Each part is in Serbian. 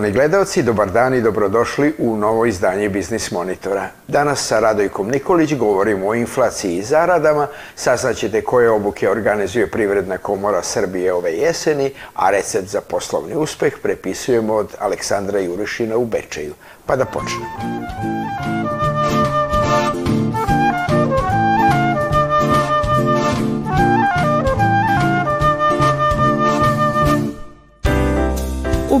Poštovani gledalci, dobar dan i dobrodošli u novo izdanje Biznis Monitora. Danas sa Radojkom Nikolić govorimo o inflaciji i zaradama, saznaćete koje obuke organizuje Privredna komora Srbije ove jeseni, a recept za poslovni uspeh prepisujemo od Aleksandra Jurišina u Bečeju. Pa da počnemo.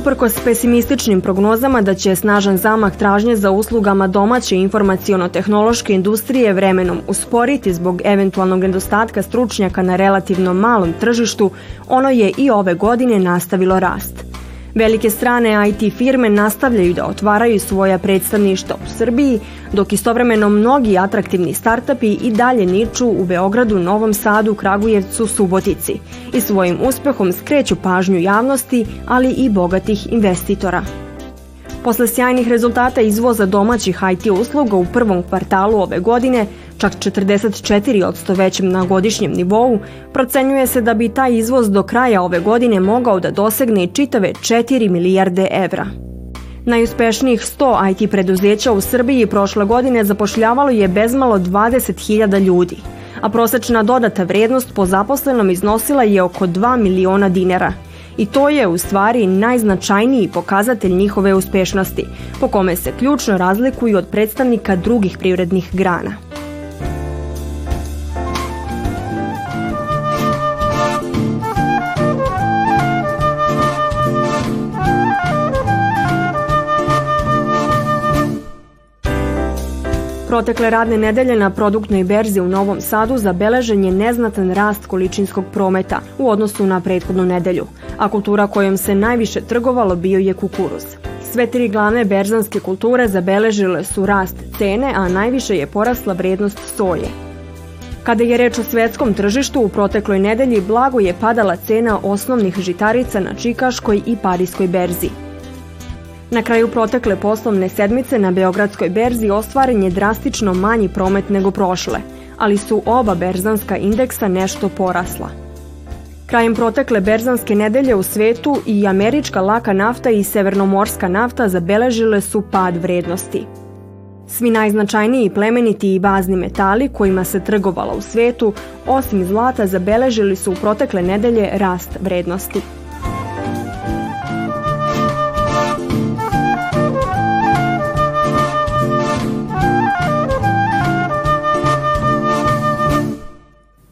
Uprkos pesimističnim prognozama da će snažan zamah tražnje za uslugama domaće informaciono-tehnološke industrije vremenom usporiti zbog eventualnog nedostatka stručnjaka na relativno malom tržištu, ono je i ove godine nastavilo rast. Velike strane IT firme nastavljaju da otvaraju svoja predstavništa u Srbiji, dok istovremeno mnogi atraktivni startupi i dalje niču u Beogradu, Novom Sadu, Kragujevcu, Subotici i svojim uspehom skreću pažnju javnosti, ali i bogatih investitora. Posle sjajnih rezultata izvoza domaćih IT usluga u prvom kvartalu ove godine, čak 44% većem na godišnjem nivou, procenjuje se da bi taj izvoz do kraja ove godine mogao da dosegne čitave 4 milijarde evra. Najuspešnijih 100 IT preduzeća u Srbiji prošle godine zapošljavalo je bezmalo 20.000 ljudi, a prosečna dodata vrednost po zaposlenom iznosila je oko 2 miliona dinara – i to je u stvari najznačajniji pokazatelj njihove uspešnosti, po kome se ključno razlikuju od predstavnika drugih privrednih grana. Protekle radne nedelje na produktnoj berzi u Novom Sadu zabeležen je neznatan rast količinskog prometa u odnosu na prethodnu nedelju, a kultura kojom se najviše trgovalo bio je kukuruz. Sve tri glavne berzanske kulture zabeležile su rast cene, a najviše je porasla vrednost soje. Kada je reč o svetskom tržištu, u protekloj nedelji blago je padala cena osnovnih žitarica na Čikaškoj i Parijskoj berzi. Na kraju protekle poslovne sedmice na Beogradskoj berzi ostvaren je drastično manji promet nego prošle, ali su oba berzanska indeksa nešto porasla. Krajem protekle berzanske nedelje u svetu i američka laka nafta i severnomorska nafta zabeležile su pad vrednosti. Svi najznačajniji plemeniti i bazni metali kojima se trgovalo u svetu, osim zlata, zabeležili su u protekle nedelje rast vrednosti.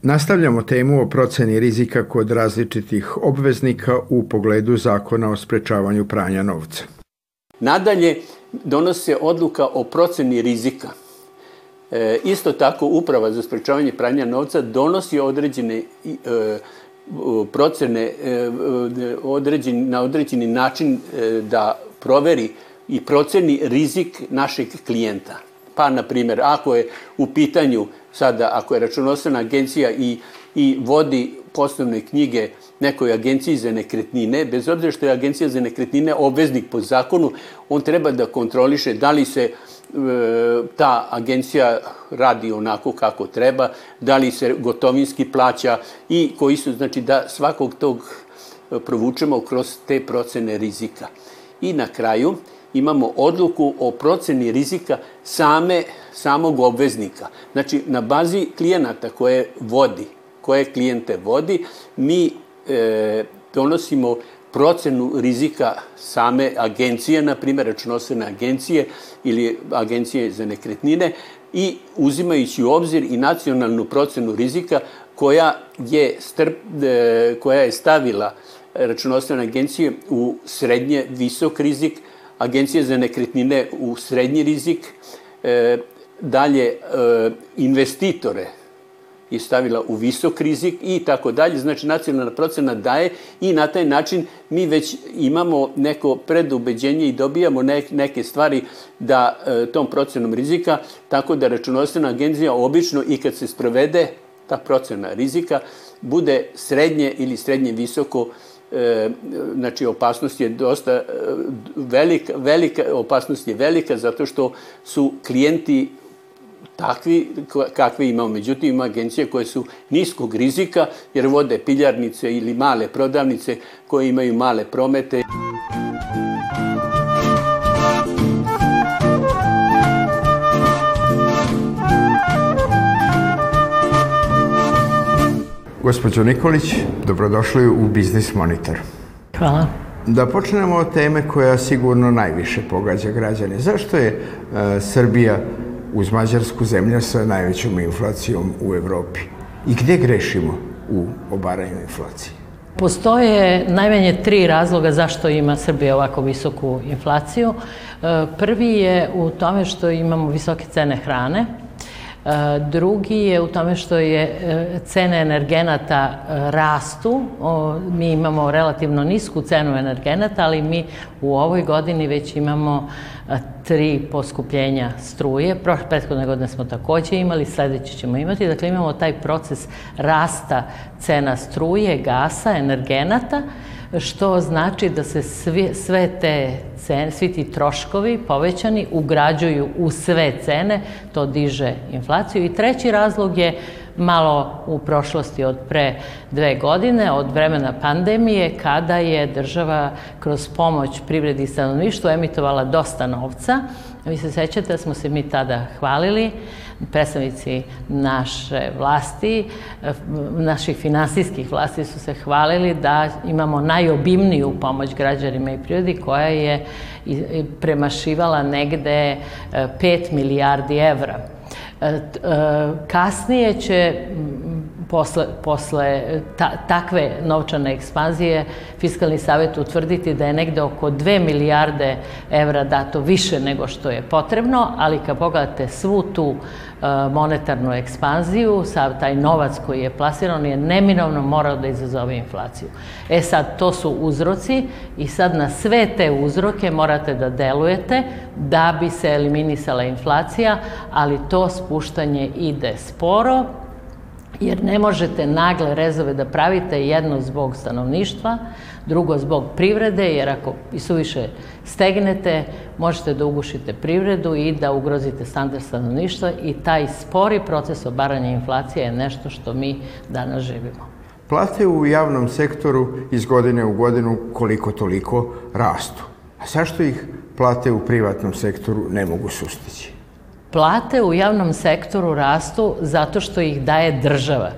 Nastavljamo temu o proceni rizika kod različitih obveznika u pogledu zakona o sprečavanju pranja novca. Nadalje, donose odluka o proceni rizika. E, isto tako, Uprava za sprečavanje pranja novca donosi određene e, procene e, određeni, na određeni način e, da proveri i proceni rizik našeg klijenta. Pa, na primjer, ako je u pitanju sada ako je računovodstvena agencija i, i vodi poslovne knjige nekoj agenciji za nekretnine, bez obzira što je agencija za nekretnine obveznik po zakonu, on treba da kontroliše da li se e, ta agencija radi onako kako treba, da li se gotovinski plaća i koji su, znači da svakog tog e, provučemo kroz te procene rizika. I na kraju imamo odluku o proceni rizika same samog obveznika. Znači, na bazi klijenata koje vodi, koje klijente vodi, mi e, donosimo procenu rizika same agencije, na primjer računosene agencije ili agencije za nekretnine i uzimajući u obzir i nacionalnu procenu rizika koja je, strp, e, koja je stavila računostvene agencije u srednje visok rizik, agencije za nekretnine u srednji rizik, e, dalje e, investitore je stavila u visok rizik i tako dalje. Znači, nacionalna procena daje i na taj način mi već imamo neko predubeđenje i dobijamo neke stvari da e, tom procenom rizika, tako da računostvena agencija obično i kad se sprovede ta procena rizika, bude srednje ili srednje visoko e, znači opasnost je dosta e, velika, velika, opasnost je velika zato što su klijenti takvi kakve imamo. Međutim, ima agencije koje su niskog rizika jer vode piljarnice ili male prodavnice koje imaju male promete. Gospođo Nikolić, dobrodošli u Biznis Monitor. Hvala. Da počnemo od teme koja sigurno najviše pogađa građane. Zašto je e, Srbija uz Mađarsku zemlja sa najvećom inflacijom u Evropi? I gde grešimo u obaranju inflacije? Postoje najmanje tri razloga zašto ima Srbija ovako visoku inflaciju. E, prvi je u tome što imamo visoke cene hrane, drugi je u tome što je e, cene energenata e, rastu. Mi imamo relativno nisku cenu energenata, ali mi u ovoj godini već imamo tri poskupljenja struje. Prethodne godine smo takođe imali, sledeće ćemo imati. Dakle, imamo taj proces rasta cena struje, gasa, energenata, što znači da se sve, sve te cene, svi ti troškovi povećani ugrađuju u sve cene, to diže inflaciju. I treći razlog je malo u prošlosti od pre dve godine, od vremena pandemije, kada je država kroz pomoć privredi i stanovništvu emitovala dosta novca. Vi se sećate da smo se mi tada hvalili predstavnici naše vlasti, naših finansijskih vlasti su se hvalili da imamo najobimniju pomoć građanima i prirodi koja je premašivala negde 5 milijardi evra. E, e, kasnije će posle, posle ta, takve novčane ekspanzije Fiskalni savjet utvrditi da je negde oko 2 milijarde evra dato više nego što je potrebno, ali kad pogledate svu tu e, monetarnu ekspanziju, sav taj novac koji je plasiran je neminovno morao da izazove inflaciju. E sad, to su uzroci i sad na sve te uzroke morate da delujete da bi se eliminisala inflacija, ali to spuštanje ide sporo, jer ne možete nagle rezove da pravite jedno zbog stanovništva, drugo zbog privrede, jer ako i suviše stegnete, možete da ugušite privredu i da ugrozite standard stanovništva i taj spori proces obaranja inflacije je nešto što mi danas živimo. Plate u javnom sektoru iz godine u godinu koliko toliko rastu. A zašto ih plate u privatnom sektoru ne mogu sustići? Plate u javnom sektoru rastu zato što ih daje država.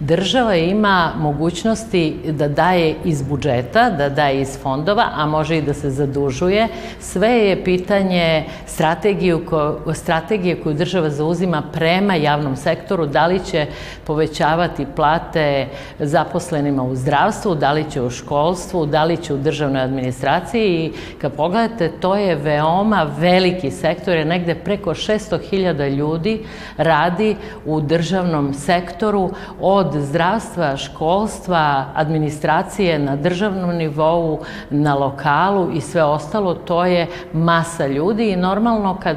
Država ima mogućnosti da daje iz budžeta, da daje iz fondova, a može i da se zadužuje. Sve je pitanje strategiju ko, strategije koju država zauzima prema javnom sektoru, da li će povećavati plate zaposlenima u zdravstvu, da li će u školstvu, da li će u državnoj administraciji i kad pogledate, to je veoma veliki sektor, je negde preko 600.000 ljudi radi u državnom sektoru od zdravstva, školstva, administracije na državnom nivou, na lokalu i sve ostalo, to je masa ljudi i normalno kad,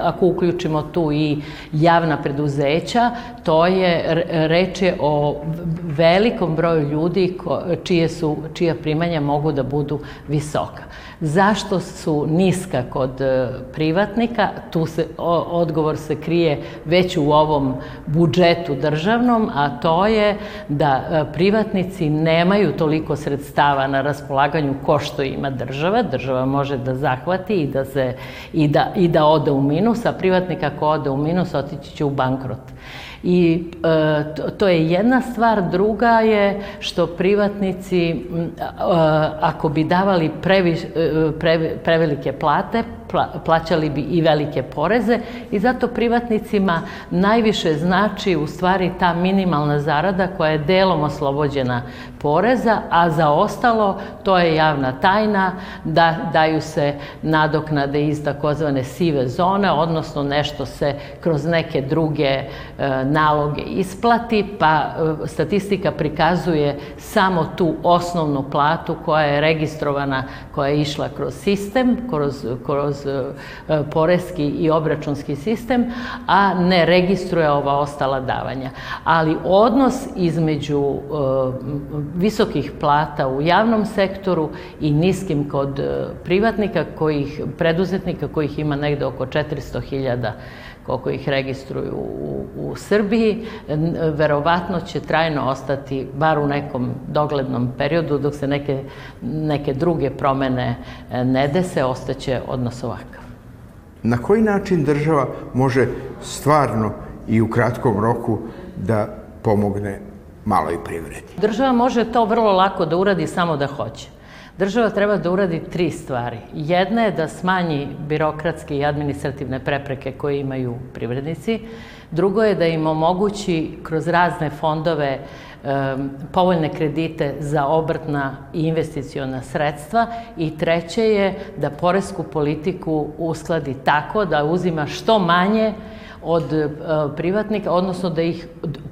ako uključimo tu i javna preduzeća, to je, reč je o velikom broju ljudi ko, čije, su, čija primanja mogu da budu visoka. Zašto su niska kod e, privatnika? Tu se, odgovor se krije već u ovom budžetu državnom, a to je da e, privatnici nemaju toliko sredstava na raspolaganju ko što ima država. Država može da zahvati i da, se, i da, i da ode u minus, a privatnik ako ode u minus otići će u bankrot. I e, to, je jedna stvar, druga je što privatnici, ako bi davali previ, e, pre, prevelike plate, plaćali bi i velike poreze i zato privatnicima najviše znači u stvari ta minimalna zarada koja je delom oslobođena poreza, a za ostalo to je javna tajna da daju se nadoknade iz takozvane sive zone, odnosno nešto se kroz neke druge e, naloge isplati, pa e, statistika prikazuje samo tu osnovnu platu koja je registrovana, koja je išla kroz sistem, kroz, kroz poreski i obračunski sistem, a ne registruje ova ostala davanja. Ali odnos između e, visokih plata u javnom sektoru i niskim kod e, privatnika, kojih, preduzetnika kojih ima negde oko 400.000 koliko ih registruju u, u Srbiji, verovatno će trajno ostati, bar u nekom doglednom periodu, dok se neke, neke druge promene e, ne dese, ostaće odnos ovakav. Na koji način država može stvarno i u kratkom roku da pomogne maloj privredi? Država može to vrlo lako da uradi samo da hoće. Država treba da uradi tri stvari. Jedna je da smanji birokratske i administrativne prepreke koje imaju privrednici. Drugo je da im omogući kroz razne fondove um, povoljne kredite za obrtna i investiciona sredstva i treće je da poresku politiku uskladi tako da uzima što manje od e, privatnika, odnosno da ih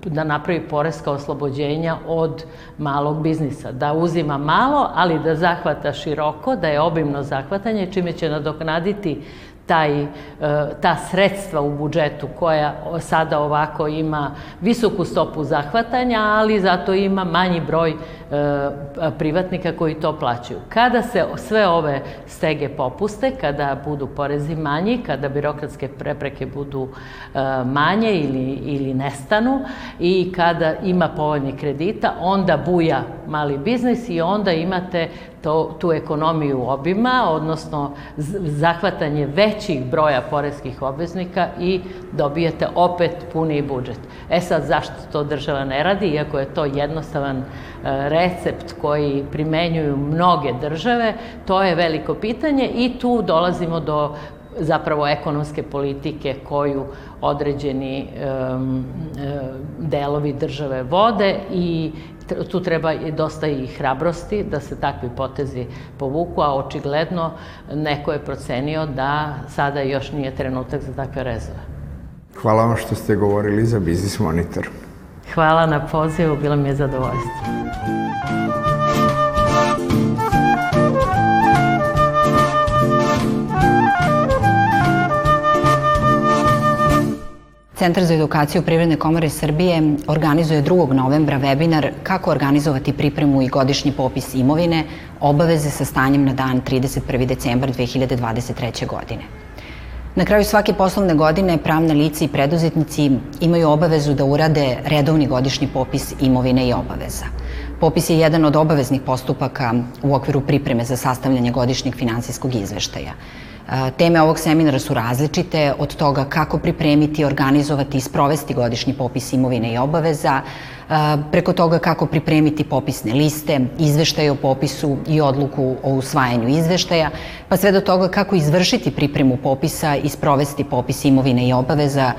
da napravi poreska oslobođenja od malog biznisa. Da uzima malo, ali da zahvata široko, da je obimno zahvatanje, čime će nadoknaditi taj, e, ta sredstva u budžetu koja sada ovako ima visoku stopu zahvatanja, ali zato ima manji broj privatnika koji to plaćaju. Kada se sve ove stege popuste, kada budu porezi manji, kada birokratske prepreke budu e, manje ili, ili nestanu i kada ima povoljni kredita, onda buja mali biznis i onda imate to, tu ekonomiju obima, odnosno zahvatanje većih broja poreskih obveznika i dobijete opet puniji budžet. E sad, zašto to država ne radi, iako je to jednostavan e, recept koji primenjuju mnoge države, to je veliko pitanje i tu dolazimo do zapravo ekonomske politike koju određeni um, delovi države vode i tu treba dosta i hrabrosti da se takvi potezi povuku, a očigledno neko je procenio da sada još nije trenutak za takve rezove. Hvala vam što ste govorili za Biznis Monitor. Hvala na pozivu, bilo mi je zadovoljstvo. Centar za edukaciju Privredne komore Srbije organizuje 2. novembra webinar kako organizovati pripremu i godišnji popis imovine, obaveze sa stanjem na dan 31. decembar 2023. godine. Na kraju svake poslovne godine pravna lica i preduzetnici imaju obavezu da urade redovni godišnji popis imovine i obaveza. Popis je jedan od obaveznih postupaka u okviru pripreme za sastavljanje godišnjeg finansijskog izveštaja. Teme ovog seminara su različite, od toga kako pripremiti, organizovati i sprovesti godišnji popis imovine i obaveza, preko toga kako pripremiti popisne liste, izveštaje o popisu i odluku o usvajanju izveštaja, pa sve do toga kako izvršiti pripremu popisa i sprovesti popis imovine i obaveza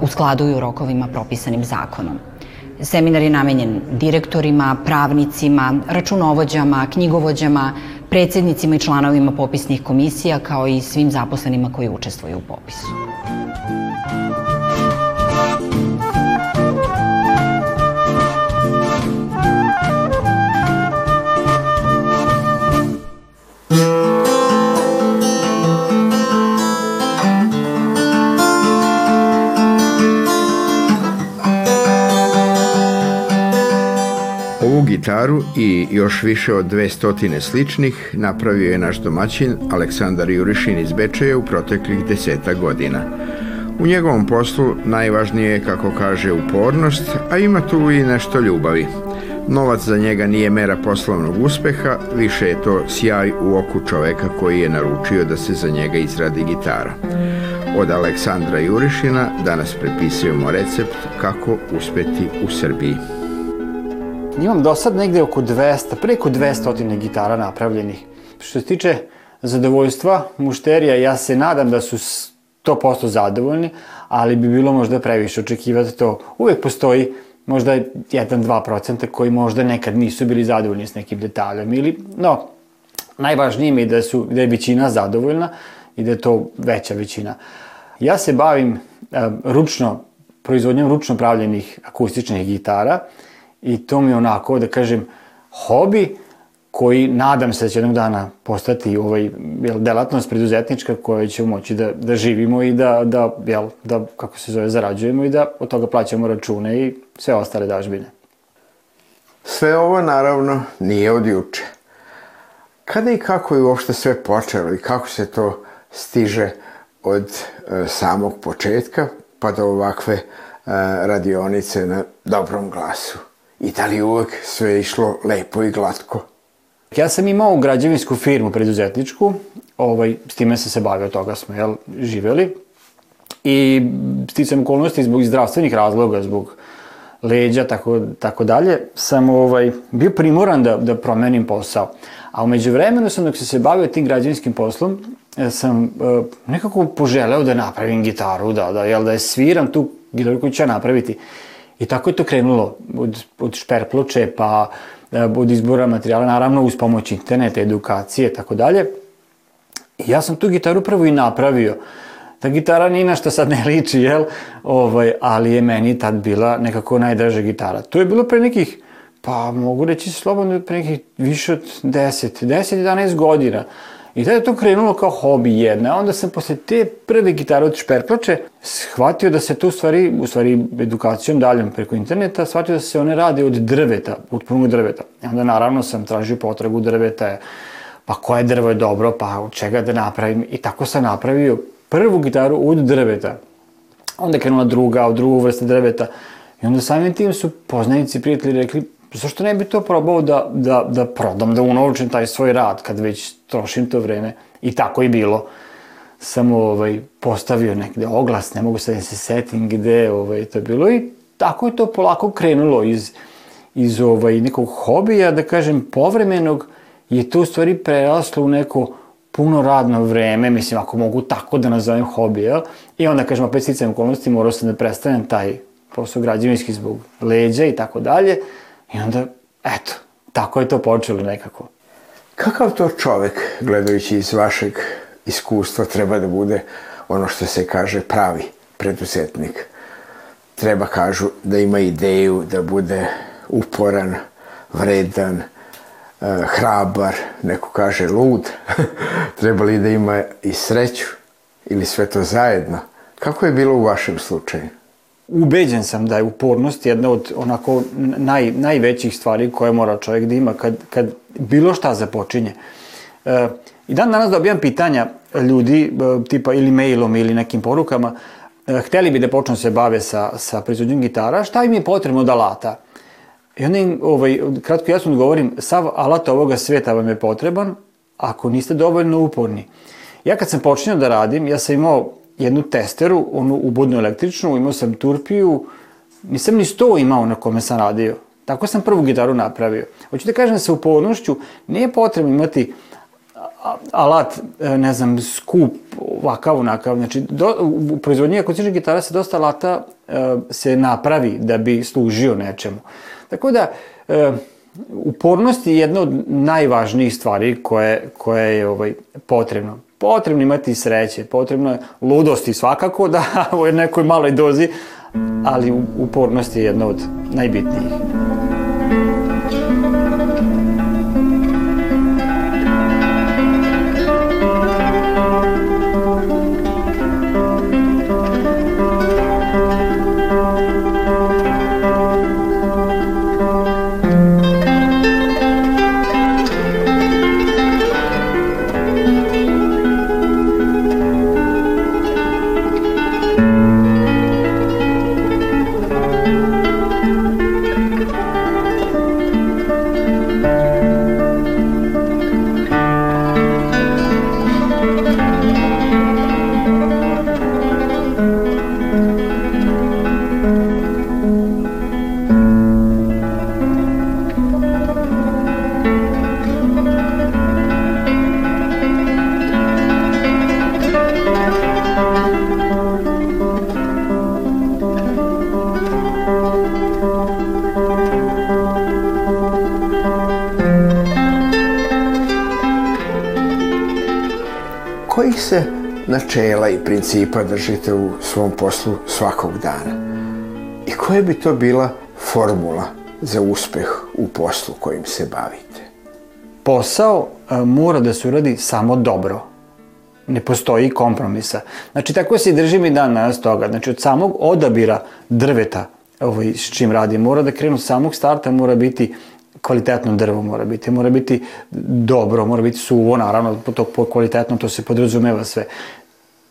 u skladu i u rokovima propisanim zakonom. Seminar je namenjen direktorima, pravnicima, računovođama, knjigovođama, predsednicima i članovima popisnih komisija, kao i svim zaposlenima koji učestvuju u popisu. Gitaru i još više od 200 sličnih napravio je naš domaćin Aleksandar Jurišin iz Bečeja u proteklih deseta godina. U njegovom poslu najvažnije je, kako kaže, upornost, a ima tu i nešto ljubavi. Novac za njega nije mera poslovnog uspeha, više je to sjaj u oku čoveka koji je naručio da se za njega izradi gitara. Od Aleksandra Jurišina danas prepisujemo recept kako uspeti u Srbiji. Imam do sad negde oko 200, preko 200 gitara napravljenih. Što se tiče zadovoljstva mušterija, ja se nadam da su 100% zadovoljni, ali bi bilo možda previše očekivati to. Uvek postoji možda 1-2% koji možda nekad nisu bili zadovoljni s nekim detaljom ili, no, najvažnije mi je da, su, da je većina zadovoljna i da je to veća većina. Ja se bavim uh, ručno, proizvodnjom ručno pravljenih akustičnih gitara i to mi je onako, da kažem, hobi koji nadam se da će jednog dana postati ovaj, jel, delatnost preduzetnička koja će moći da, da živimo i da, da, jel, da, kako se zove, zarađujemo i da od toga plaćamo račune i sve ostale dažbine. Sve ovo naravno nije od juče. Kada i kako je uopšte sve počelo i kako se to stiže od e, samog početka pa do ovakve e, radionice na dobrom glasu? I da li uvek sve išlo lepo i glatko? Ja sam imao građevinsku firmu preduzetničku, ovaj, s time sam se bavio, toga smo jel, živeli. I sticam okolnosti zbog zdravstvenih razloga, zbog leđa, tako, tako dalje, sam ovaj, bio primoran da, da promenim posao. A umeđu vremenu sam, dok sam se bavio tim građevinskim poslom, e, sam uh, nekako poželeo da napravim gitaru, da, da, jel, da je sviram tu gitaru koju ću ja napraviti. I tako je to krenulo, od, od šperploče, pa uh, od izbora materijala, naravno uz pomoć interneta, edukacije, tako dalje. I ja sam tu gitaru prvo i napravio. Ta gitara ni na što sad ne liči, jel? Ovaj, ali je meni tad bila nekako najdraža gitara. To je bilo pre nekih, pa mogu reći slobodno, pre nekih više od 10, 10-11 godina. I tada je to krenulo kao hobi jedna. Onda sam posle te prve gitare od šperplače shvatio da se to u stvari, u stvari edukacijom daljom preko interneta, shvatio da se one rade od drveta, od punog drveta. I onda naravno sam tražio potragu drveta, pa koje drvo je dobro, pa od čega da napravim. I tako sam napravio prvu gitaru od drveta. Onda je krenula druga, od drugu vrste drveta. I onda samim tim su poznanici, prijatelji rekli, zašto ne bi to probao da, da, da prodam, da unovčim taj svoj rad kad već trošim to vreme. I tako i bilo. Sam ovaj, postavio negde oglas, ne mogu sad da se setim gde ovaj, to je bilo i tako je to polako krenulo iz, iz ovaj, nekog hobija, da kažem, povremenog, je to u stvari preraslo u neko puno radno vreme, mislim, ako mogu tako da nazovem hobi, jel? I onda, kažem, opet sticam okolnosti, morao sam da prestanem taj posao građevinski zbog leđa i tako dalje. I onda, eto, tako je to počelo nekako. Kakav to čovek, gledajući iz vašeg iskustva, treba da bude ono što se kaže pravi preduzetnik? Treba, kažu, da ima ideju, da bude uporan, vredan, uh, hrabar, neko kaže lud, treba li da ima i sreću ili sve to zajedno. Kako je bilo u vašem slučaju? Ubeđen sam da je upornost jedna od onako naj, najvećih stvari koje mora čovjek da ima kad, kad bilo šta započinje. E, I dan danas dobijam pitanja ljudi, e, tipa ili mailom ili nekim porukama, e, hteli bi da počnu da se bave sa, sa proizvodnjom gitara, šta im je potrebno od alata? I onda im, ovaj, kratko jasno odgovorim, sav alat ovoga sveta vam je potreban ako niste dovoljno uporni. Ja kad sam počinio da radim, ja sam imao jednu testeru, onu ubodnu električnu, imao sam turpiju, nisam ni sto imao na kome sam radio. Tako sam prvu gitaru napravio. Hoću da kažem sa upornošću, nije potrebno imati alat, e, ne znam, skup, ovakav, onakav. Znači, do, u proizvodnji akustičnih gitara se dosta alata e, se napravi da bi služio nečemu. Tako da, e, upornost je jedna od najvažnijih stvari koje, koje je ovaj, potrebno. Potrebno imati sreće, potrebno je ludosti svakako da u nekoj maloj dozi, ali upornost je jedna od najbitnijih. Principa držite u svom poslu svakog dana? I koja bi to bila formula za uspeh u poslu kojim se bavite? Posao e, mora da se uradi samo dobro. Ne postoji kompromisa. Znači, tako se držim i dan danas toga. Znači, od samog odabira drveta ovaj, s čim radi, mora da krenu samog starta, mora biti kvalitetno drvo mora biti, mora biti dobro, mora biti suvo, naravno, to po kvalitetno to se podrazumeva sve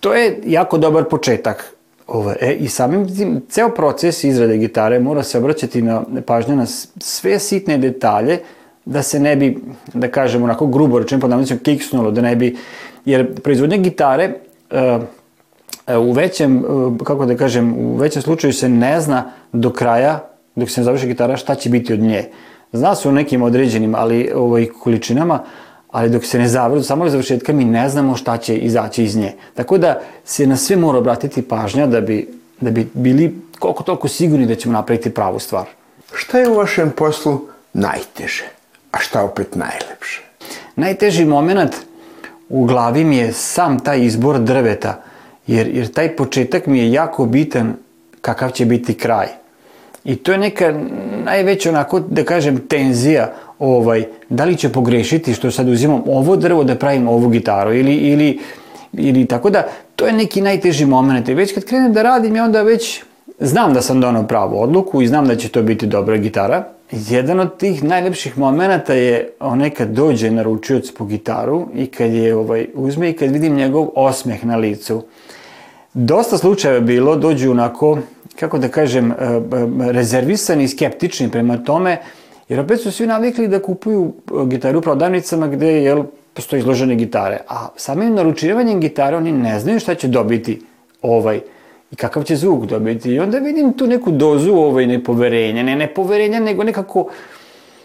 to je jako dobar početak. Ovo, e, I samim tim, ceo proces izrade gitare mora se obraćati na pažnju na sve sitne detalje, da se ne bi, da kažem, onako grubo rečeno pod navodnicom, kiksnulo, da ne bi, jer proizvodnja gitare uh, u većem, uh, kako da kažem, u većem slučaju se ne zna do kraja, dok se ne završi gitara, šta će biti od nje. Zna se u nekim određenim, ali ovaj, količinama, ali dok se ne završi, samo završetka mi ne znamo šta će izaći iz nje. Tako da se na sve mora obratiti pažnja da bi, da bi bili koliko toliko sigurni da ćemo napraviti pravu stvar. Šta je u vašem poslu najteže, a šta opet najlepše? Najteži moment u glavi mi je sam taj izbor drveta, jer, jer taj početak mi je jako bitan kakav će biti kraj. I to je neka najveća onako, da kažem, tenzija ovaj, da li će pogrešiti što sad uzimam ovo drvo da pravim ovu gitaru ili, ili, ili tako da, to je neki najteži moment. I već kad krenem da radim, ja onda već znam da sam donao pravu odluku i znam da će to biti dobra gitara. Jedan od tih najlepših momenta je onaj kad dođe naručioc po gitaru i kad je ovaj, uzme i kad vidim njegov osmeh na licu. Dosta slučajeva je bilo, dođu onako, kako da kažem, eh, eh, rezervisani i skeptični prema tome, Jer opet su svi navikli da kupuju e, gitaru u prodavnicama gde jel, postoje izložene gitare. A samim naručivanjem gitare oni ne znaju šta će dobiti ovaj i kakav će zvuk dobiti. I onda vidim tu neku dozu ovaj, nepoverenja. Ne nepoverenja, nego nekako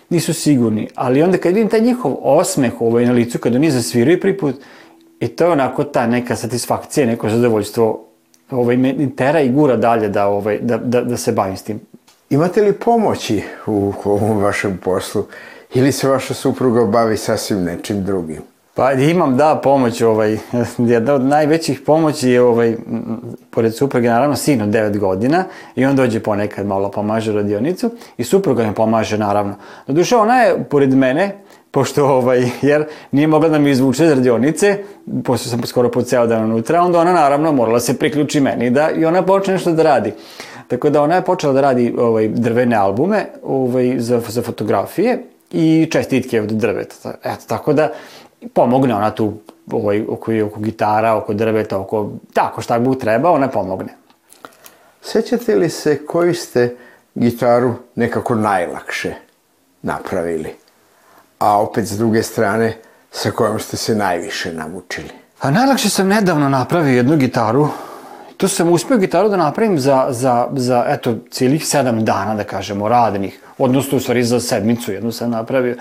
nisu sigurni. Ali onda kad vidim taj njihov osmeh ovaj, na licu, kada oni zasviraju prvi put, i to je onako ta neka satisfakcija, neko zadovoljstvo ovaj, me tera i gura dalje da, ovaj, da, da, da se bavim s tim. Imate li pomoći u ovom vašem poslu ili se vaša supruga bavi sasvim nečim drugim? Pa imam, da, pomoć, ovaj, jedna od najvećih pomoći je, ovaj, pored supruge, naravno, sin od 9 godina i on dođe ponekad malo pomaže radionicu i supruga mi pomaže, naravno. Doduše, ona je pored mene, pošto, ovaj, jer nije mogla da mi izvuče iz radionice, pošto sam skoro po ceo dan unutra, onda ona, naravno, morala se priključi meni da, i ona počne nešto da radi. Tako da ona je počela da radi ovaj, drvene albume ovaj, za, za fotografije i čestitke od drveta. Eto, tako da pomogne ona tu ovaj, oko, oko gitara, oko drveta, oko tako šta Bog treba, ona pomogne. Sećate li se koju ste gitaru nekako najlakše napravili? A opet s druge strane, sa kojom ste se najviše namučili? A najlakše sam nedavno napravio jednu gitaru To sam uspeo gitaru da napravim za, za, za eto, cijelih sedam dana, da kažemo, radnih. Odnosno, u stvari, za sedmicu jednu sam napravio.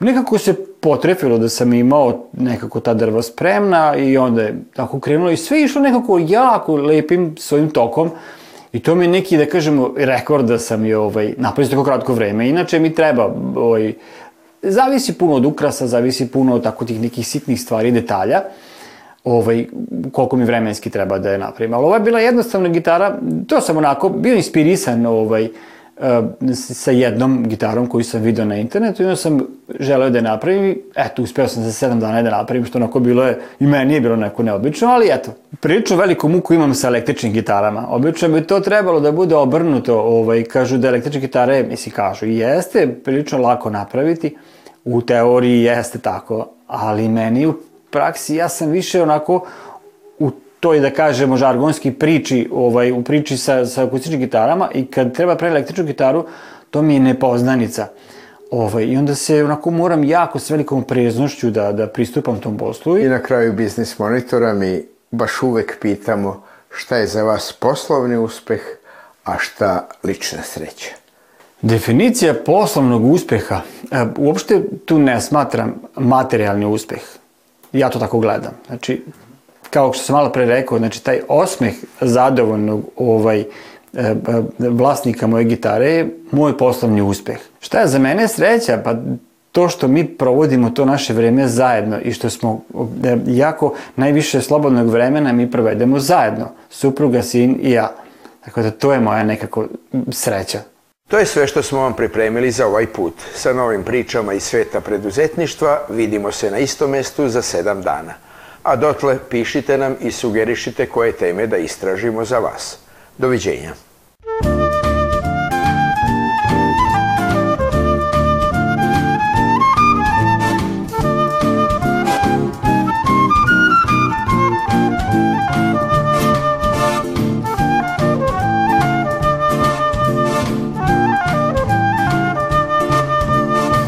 Nekako se potrefilo da sam imao nekako ta drva spremna i onda je tako krenulo i sve išlo nekako jako lepim svojim tokom. I to mi je neki, da kažemo, rekord da sam je ovaj, napravio tako kratko vreme. Inače mi treba, ovaj, zavisi puno od ukrasa, zavisi puno od tako tih nekih sitnih stvari, detalja ovaj, koliko mi vremenski treba da je napravim. Ali ovo je bila jednostavna gitara, to sam onako bio inspirisan ovaj, uh, sa jednom gitarom koju sam video na internetu i onda sam želeo da je napravim i eto, uspeo sam za 7 dana da napravim, što onako bilo je, i meni je bilo neko neobično, ali eto, prilično veliku muku imam sa električnim gitarama. Obično bi to trebalo da bude obrnuto, ovaj, kažu da električne gitare, misli kažu, i jeste prilično lako napraviti, u teoriji jeste tako, ali meni u praksi ja sam više onako u toj, da kažemo, žargonski priči, ovaj, u priči sa, sa akustičnim gitarama i kad treba pre električnu gitaru, to mi je nepoznanica. Ovaj, I onda se onako moram jako s velikom preznošću da, da pristupam tom poslu. I na kraju biznis monitora mi baš uvek pitamo šta je za vas poslovni uspeh, a šta lična sreća. Definicija poslovnog uspeha, e, uopšte tu ne smatram materijalni uspeh. Ja to tako gledam. Znači, kao što sam malo pre rekao, znači taj osmeh zadovoljnog ovaj, e, e, vlasnika moje gitare je moj poslovni uspeh. Šta je za mene sreća? Pa to što mi provodimo to naše vreme zajedno i što smo e, jako najviše slobodnog vremena mi provedemo zajedno, supruga, sin i ja. Tako da to je moja nekako sreća. To je sve što smo vam pripremili za ovaj put. Sa novim pričama iz sveta preduzetništva vidimo se na istom mestu za sedam dana. A dotle pišite nam i sugerišite koje teme da istražimo za vas. Doviđenja.